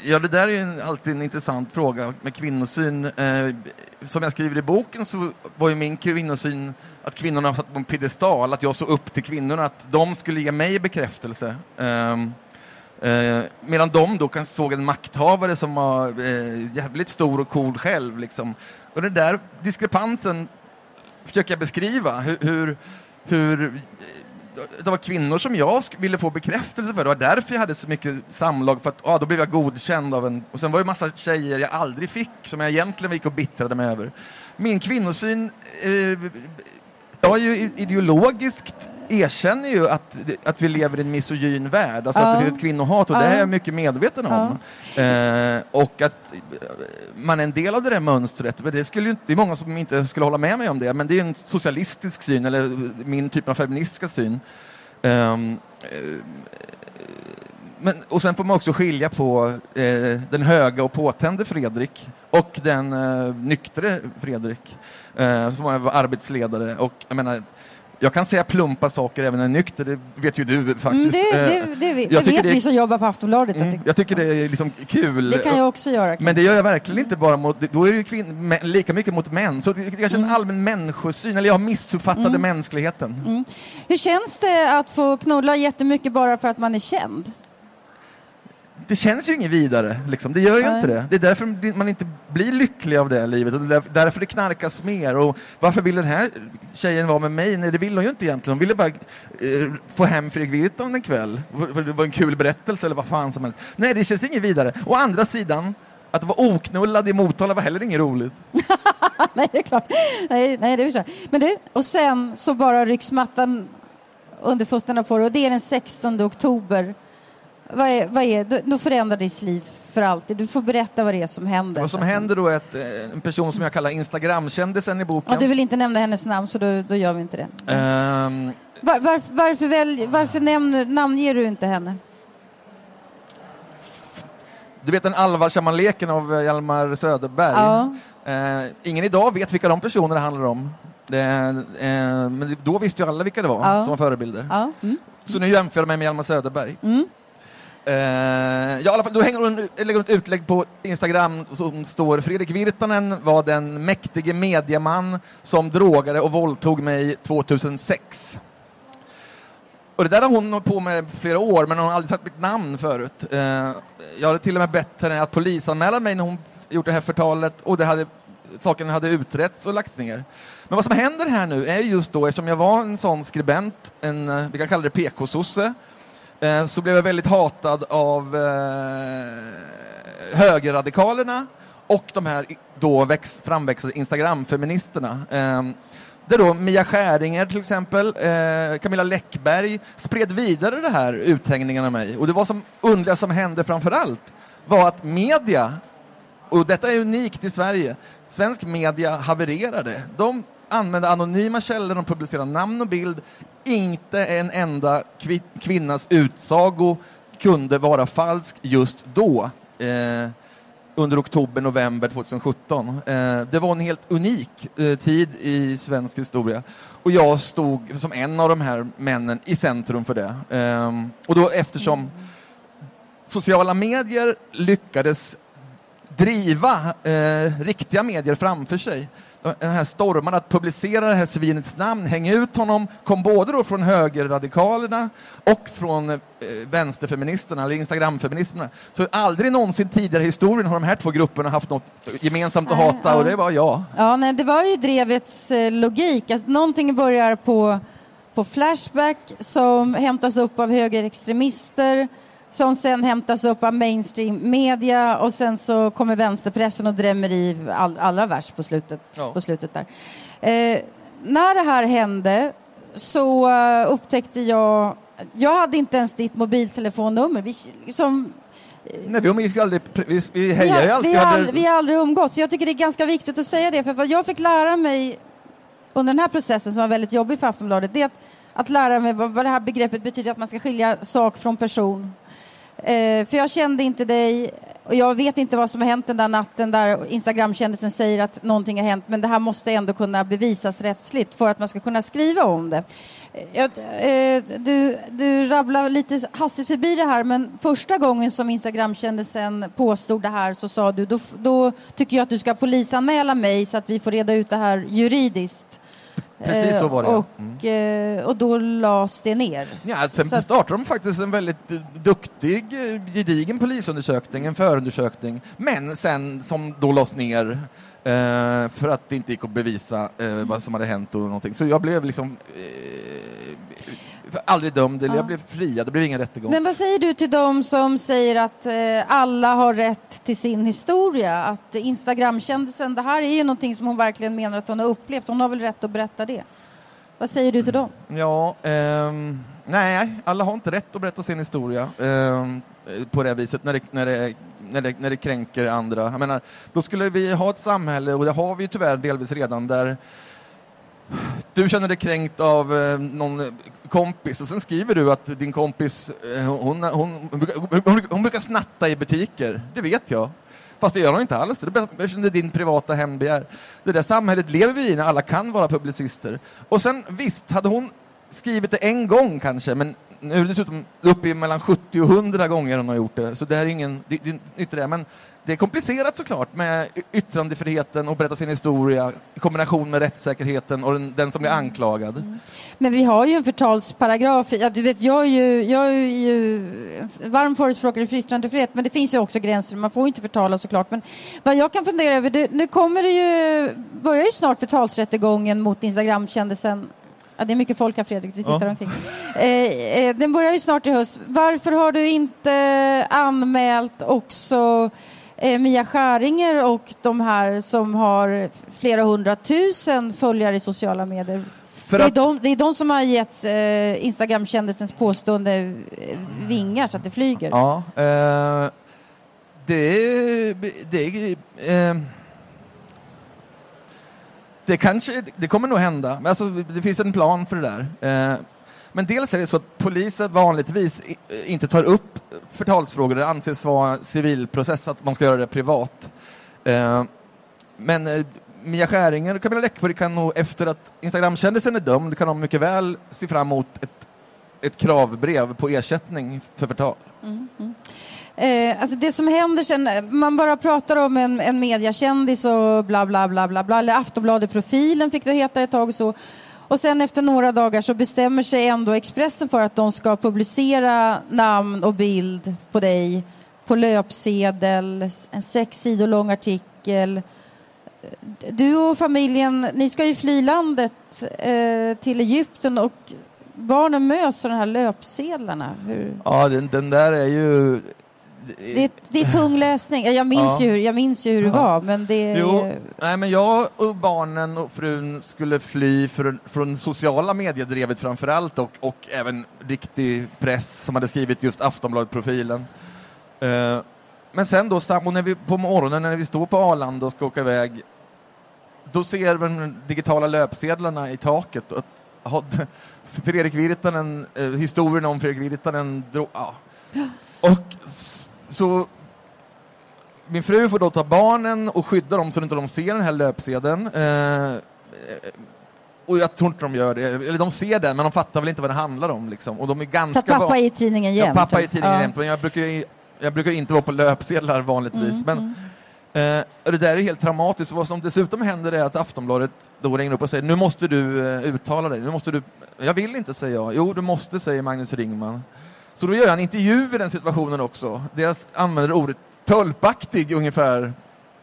Ja, det där är ju en, alltid en intressant fråga med kvinnosyn. Eh, som jag skriver i boken så var ju min kvinnosyn att kvinnorna satt på en piedestal, att jag såg upp till kvinnorna, att de skulle ge mig bekräftelse. Ehm, eh, medan de då kan såg en makthavare som var eh, jävligt stor och cool själv. Liksom. Och den där diskrepansen försöker jag beskriva. Hur, hur, hur det var kvinnor som jag ville få bekräftelse för. Det var därför jag hade så mycket samlag, för att ah, då blev jag godkänd av en... Och sen var det massa tjejer jag aldrig fick, som jag egentligen gick och bittrade mig över. Min kvinnosyn... Eh, jag är ju ideologiskt erkänner ju att, att vi lever i en misogyn värld, alltså Ja. att det finns ett kvinnohat och det Ja. är jag mycket medveten om. Eh, och att man är en del av det där mönstret, det, skulle inte, det är många som inte skulle hålla med mig om det, men det är en socialistisk syn, eller min typ av feministiska syn. Eh, men, och sen får man också skilja på eh, den höga och påtände Fredrik och den eh, nyktre Fredrik, eh, som var arbetsledare. Och jag menar, jag kan säga plumpa saker även när jag är nykter, det vet ju du Mm, faktiskt. det, det, Eh, det, det vet vi som jobbar på Aftonbladet. Mm, jag tycker det är liksom kul. Det kan jag också göra. Men det gör jag verkligen inte bara mot, då är det ju kvinn, mä- lika mycket mot män. Så det är kanske en allmän människosyn, eller jag missuppfattade Mm. mänskligheten. Mm. Hur känns det att få knulla jättemycket bara för att man är känd? Det känns ju inget vidare, liksom. det gör ju Nej. inte det. Det är därför man inte blir lycklig av det livet, och därför det knarkas mer. Och varför vill den här tjejen vara med mig? Nej, det vill hon ju inte egentligen. Hon ville bara eh, få hem Fredrik Virtanen en kväll, för det var en kul berättelse eller vad fan som helst. Nej, det känns inget vidare. Å andra sidan, att vara oknullad i Motala var heller inget roligt. [LAUGHS] nej, det är klart. Nej, nej, det är så. Men du, och sen så bara rycks mattan under fötterna på dig och det är den 16 oktober. Vad är, vad är, då, förändrar ditt liv för alltid. Du får berätta vad det är som händer. Vad som händer då är att eh, en person som jag kallar Instagramkändisen i boken Ja, du vill inte nämna hennes namn så då, då gör vi inte det. ehm, Var, varför, varför, välj, varför nämner, namnger du inte henne? Du vet den allvarsamma leken av eh, Hjalmar Söderberg? Ja. Eh, ingen idag vet vilka de personerna handlar om. Det, eh, men då visste ju alla vilka det var Ja. som var förebilder. Ja. Mm. Så nu jämför jag mig med Hjalmar Söderberg. Mm. Eh, ja, i alla fall, då hänger hon, lägger hon ett utlägg på Instagram som står Fredrik Virtanen var den mäktige medieman som drogade och våldtog mig 2006. Och det där har hon hållit på med flera år, men hon har aldrig sagt mitt namn förut. Eh, jag hade till och med bett henne att polisanmäla mig när hon gjort det här förtalet och det hade, saken hade utretts och lagts ner. Men vad som händer här nu är just då, eftersom jag var en sån skribent, en, eh, vi kan kalla det PK-sosse, eh, så blev jag väldigt hatad av eh, högerradikalerna och de här då väx, framväxande Instagram-feministerna. Eh, där då Mia Skäringer till exempel, eh, Camilla Läckberg spred vidare det här uthängningen av mig. Och det var som underliga som hände framför allt var att media, och detta är unikt i Sverige, svensk media havererade. De använde anonyma källor, de publicerade namn och bild. Inte en enda kvinnas utsago kunde vara falsk just då. Eh, under oktober, november 2017. Eh, det var en helt unik eh, tid i svensk historia. Och jag stod som en av de här männen i centrum för det. Eh, och då eftersom sociala medier lyckades driva eh, riktiga medier framför sig, den här stormen att publicera det här svinets namn, hänga ut honom, kom både då från högerradikalerna och från eh, vänsterfeministerna, eller Instagramfeministerna. Så aldrig någonsin tidigare i historien har de här två grupperna haft något gemensamt att Nej, hata ja. och det var jag. Ja, nej, det var ju drevets eh, logik, att någonting börjar på, på Flashback som hämtas upp av högerextremister som sen hämtas upp av mainstream media och sen så kommer vänsterpressen och drämmer i all, allra värst på slutet, Ja. på slutet där. Eh, när det här hände så eh, upptäckte jag, jag hade inte ens ditt mobiltelefonnummer. Vi, som, Nej, vi umgicks aldrig, vi, vi vi, hejar har, alltid. vi, har, aldrig- vi har aldrig umgåtts. Jag tycker det är ganska viktigt att säga det. För vad jag fick lära mig under den här processen som var väldigt jobbig för Aftonbladet, det är att, att lära mig vad, vad det här begreppet betyder, att man ska skilja sak från person. Eh, för jag kände inte dig och jag vet inte vad som har hänt den där natten där Instagramkändisen säger att någonting har hänt men det här måste ändå kunna bevisas rättsligt för att man ska kunna skriva om det. Eh, jag, eh, du, du rabblar lite hastigt förbi det här men första gången som Instagramkändisen påstod det här så sa du då, då tycker jag att du ska polisanmäla mig så att vi får reda ut det här juridiskt. Precis så var det. Och, eh, och då lades det ner. Ja, sen Så startade de faktiskt en väldigt eh, duktig, eh, gedigen polisundersökning, en förundersökning, men sen som då lades ner för att det inte gick att bevisa vad som hade hänt och någonting. Så jag blev liksom aldrig dömd, eller Ja. jag blev friad, det blev ingen rättegång. Men vad säger du till dem som säger att eh, alla har rätt till sin historia? Att Instagramkändisen, det här är ju någonting som hon verkligen menar att hon har upplevt. Hon har väl rätt att berätta det? Vad säger du till dem? Ja, ehm, nej, alla har inte rätt att berätta sin historia ehm, eh, på det viset när det, när, det, när, det, när det kränker andra. Jag menar, då skulle vi ha ett samhälle, och det har vi ju tyvärr delvis redan, där du känner dig kränkt av eh, någon kompis och sen skriver du att din kompis, eh, hon, hon, hon, brukar, hon, hon brukar snatta i butiker. Det vet jag. Fast det gör hon inte alls. Det är det är din privata hembegär. Det där samhället lever vi i när alla kan vara publicister. Och sen visst, hade hon skrivit det en gång kanske, men nu är det dessutom uppe i mellan 70 och 100 gånger hon har gjort det. Så det här är ingen, det, det, inte det. Men det är komplicerat såklart med yttrandefriheten och berätta sin historia i kombination med rättssäkerheten och den, den som blir anklagad. Men vi har ju en förtalsparagraf. Ja, du vet, jag är ju, jag är ju varm förespråkare för yttrandefrihet, men det finns ju också gränser. Man får ju inte förtala såklart. Men vad jag kan fundera över, det, nu kommer det ju, börjar ju snart förtalsrättegången mot Instagramkändisen Ja, det är mycket folk här Fredrik, du tittar Ja. omkring. Eh, eh, den börjar ju snart i höst. Varför har du inte anmält också eh, Mia Skäringer och de här som har flera hundratusen följare i sociala medier? För det, är att- de, det är de som har gett eh, Instagram-kändisens påstående eh, vingar så att det flyger. Ja, eh, det, det, eh, det kanske, det kommer nog hända. Alltså, det finns en plan för det där. Men dels är det så att polisen vanligtvis inte tar upp förtalsfrågor. Det anses vara civilprocess, att man ska göra det privat. Eh, men eh, Mia Skäringer och Camilla Läckberg kan nog, efter att Instagramkändisen är dömd, kan de mycket väl se fram emot ett, ett kravbrev på ersättning för förtal. Mm, mm. Eh, alltså det som händer sen, eh, man bara pratar om en, en mediakändis och bla bla bla bla bla, eller Aftonbladet-profilen fick det heta ett tag och så. Och sen efter några dagar så bestämmer sig ändå Expressen för att de ska publicera namn och bild på dig på löpsedel, en sex sidor lång artikel. Du och familjen, ni ska ju fly landet eh, till Egypten och barnen möts av de här löpsedlarna. Hur? Ja, den, den där är ju... Det är, det är tung läsning. Jag minns, Ja. ju, hur, jag minns ju hur det Ja. var, men det. Jo, nej, men jag och barnen och frun skulle fly för, från sociala mediedrevet framför allt och, och även riktig press som hade skrivit just Aftonbladet-profilen. Eh, men sen då, när vi, på morgonen när vi står på Arlanda och ska åka iväg, då ser vi de digitala löpsedlarna i taket. Och, ha, Fredrik Virtanen, eh, historien om Fredrik Virtanen, drog, ja. [GASPS] Och så min fru får då ta barnen och skydda dem så att inte de ser den här löpsedeln. Eh, och jag tror inte de gör det. Eller de ser den, men de fattar väl inte vad det handlar om. Liksom. Och de är För ganska att pappa är i tidningen jämt. Ja, pappa är i tidningen Ja. jämt. Men jag brukar, ju- jag brukar inte vara på löpsedlar vanligtvis. Mm, men mm. Eh, det där är helt traumatiskt. Vad som dessutom händer är att Aftonbladet då ringer upp och säger nu måste du eh, uttala dig. Nu måste du... Jag vill inte, säger jag. Jo, du måste, säger Magnus Ringman. Så då gör jag en intervju i den situationen också, där jag använder ordet tölpaktig ungefär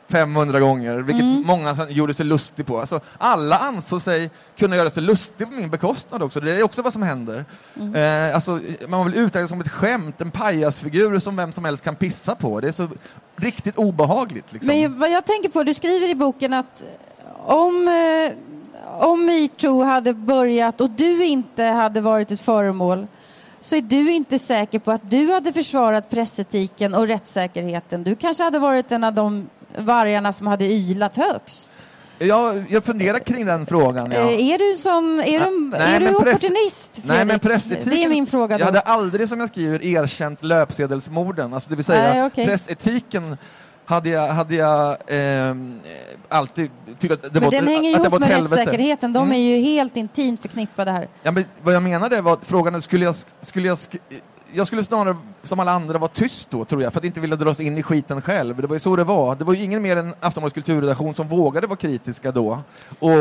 500 gånger, vilket Mm. många gjorde sig lustig på. Alltså, alla ansåg sig kunna göra sig lustig på min bekostnad också. Det är också vad som händer. Mm. Eh, alltså, man vill uträkna som ett skämt, en pajasfigur som vem som helst kan pissa på. Det är så riktigt obehagligt. Liksom. Men vad jag tänker på, du skriver i boken att om, eh, om metoo hade börjat och du inte hade varit ett föremål så är du inte säker på att du hade försvarat pressetiken och rättssäkerheten. Du kanske hade varit en av de vargarna som hade ylat högst. Jag, jag funderar kring den frågan. Ja. Eh, Är du, sån, är du, Nej, är du opportunist, Fredrik? Nej, men pressetiken, Det är min fråga då. Jag hade aldrig, som jag skriver, erkänt löpsedelsmorden. Alltså, det vill säga, Nej, okej. pressetiken hade jag, hade jag ehm, alltid tyckt att det men var, den hänger att det ihop ett med helvete. rättssäkerheten. De Mm. är ju helt intimt förknippade här. Ja, men vad jag menade var att frågan är, skulle jag, skulle jag, jag skulle snarare som alla andra vara tyst då, tror jag, för att inte vilja dras in i skiten själv. Det var ju så det var. Det var ju ingen mer än Aftonbladets kulturredaktion som vågade vara kritiska då. Och,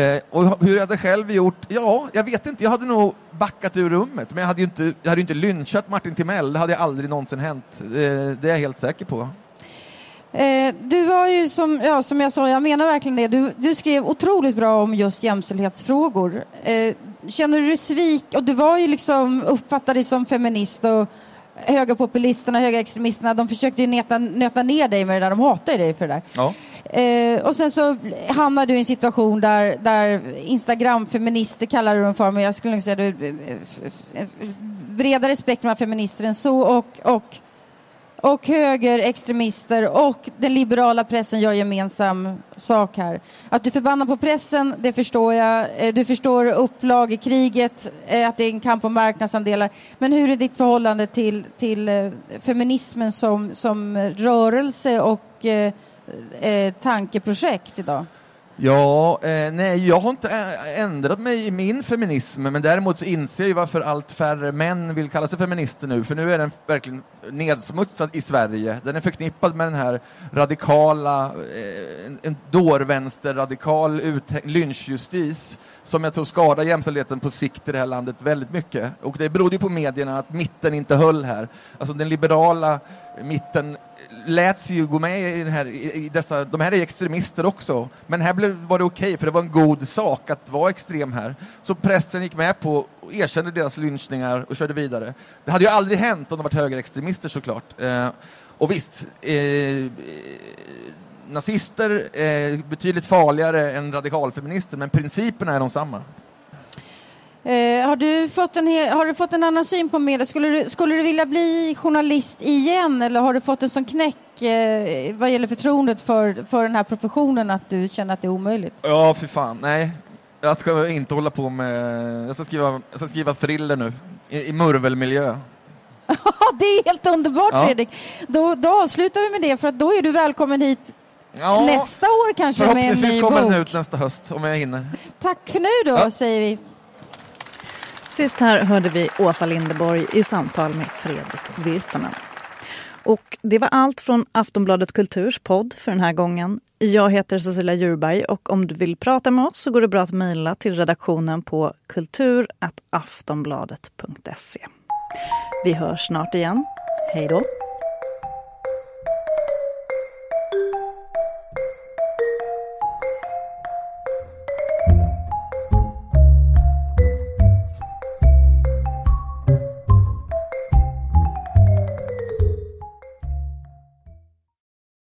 eh, och hur jag hade själv gjort? Ja, jag vet inte. Jag hade nog backat ur rummet, men jag hade ju inte, jag hade inte lynchat Martin Timell. Det hade aldrig någonsin hänt. Eh, det är jag helt säker på. Eh, du var ju som, ja, som jag sa, jag menar verkligen det, du, du skrev otroligt bra om just jämställdhetsfrågor. Eh, känner du dig svik? Och du var ju liksom, uppfattad dig som feminist och högerpopulisterna, högerextremisterna, de försökte ju neta, nöta ner dig med det där, de hatade dig för det där. Ja. Eh, och sen så hamnade du i en situation där, där Instagram-feminister kallar du dem för, men jag skulle nog säga du eh, f- bredare spektrum av feminister än så och, och, och högerextremister och den liberala pressen gör gemensam sak här. Att du förbannar på pressen, det förstår jag. Eh, du förstår upplagekriget, kriget, eh, att det är en kamp om marknadsandelar. Men hur är ditt förhållande till, till eh, feminismen som, som rörelse och eh, tankeprojekt idag? Ja, eh, nej, jag har inte eh, ändrat mig i min feminism, men däremot så inser jag ju varför allt färre män vill kalla sig feminister nu, för nu är den verkligen nedsmutsad i Sverige. Den är förknippad med den här radikala, eh, en, en dårvänsterradikal lynchjustis som jag tror skadar jämställdheten på sikt i det här landet väldigt mycket. Och det berodde ju på medierna att mitten inte höll här. Alltså den liberala mitten lät sig ju gå med i, den här, i, dessa, de här är extremister också, men här blev, var det okej för det var en god sak att vara extrem här. Så pressen gick med på och erkände deras lynchningar och körde vidare. Det hade ju aldrig hänt om de varit högerextremister såklart. Eh, och visst, eh, eh nazister är betydligt farligare än radikalfeminister, men principerna är de samma. Eh, har, du fått en, har du fått en annan syn på media? Skulle du, skulle du vilja bli journalist igen eller har du fått en sån knäck eh, vad gäller förtroendet för, för den här professionen att du känner att det är omöjligt? Ja, för fan, nej. Jag ska inte hålla på med... Jag ska skriva, jag ska skriva thriller nu, i, i murvelmiljö. [LAUGHS] Det är helt underbart Ja. Fredrik. Då, då avslutar vi med det för att då är du välkommen hit Ja, nästa år kanske med en Förhoppningsvis ny kommer bok. den ut nästa höst, om jag hinner. Tack för nu då Ja. säger vi. Sist här hörde vi Åsa Linderborg i samtal med Fredrik Virtanen. Och det var allt från Aftonbladet Kulturs podd för den här gången. Jag heter Cecilia Djurberg och om du vill prata med oss så går det bra att mejla till redaktionen på kultur.aftonbladet.se. Vi hörs snart igen. Hej då!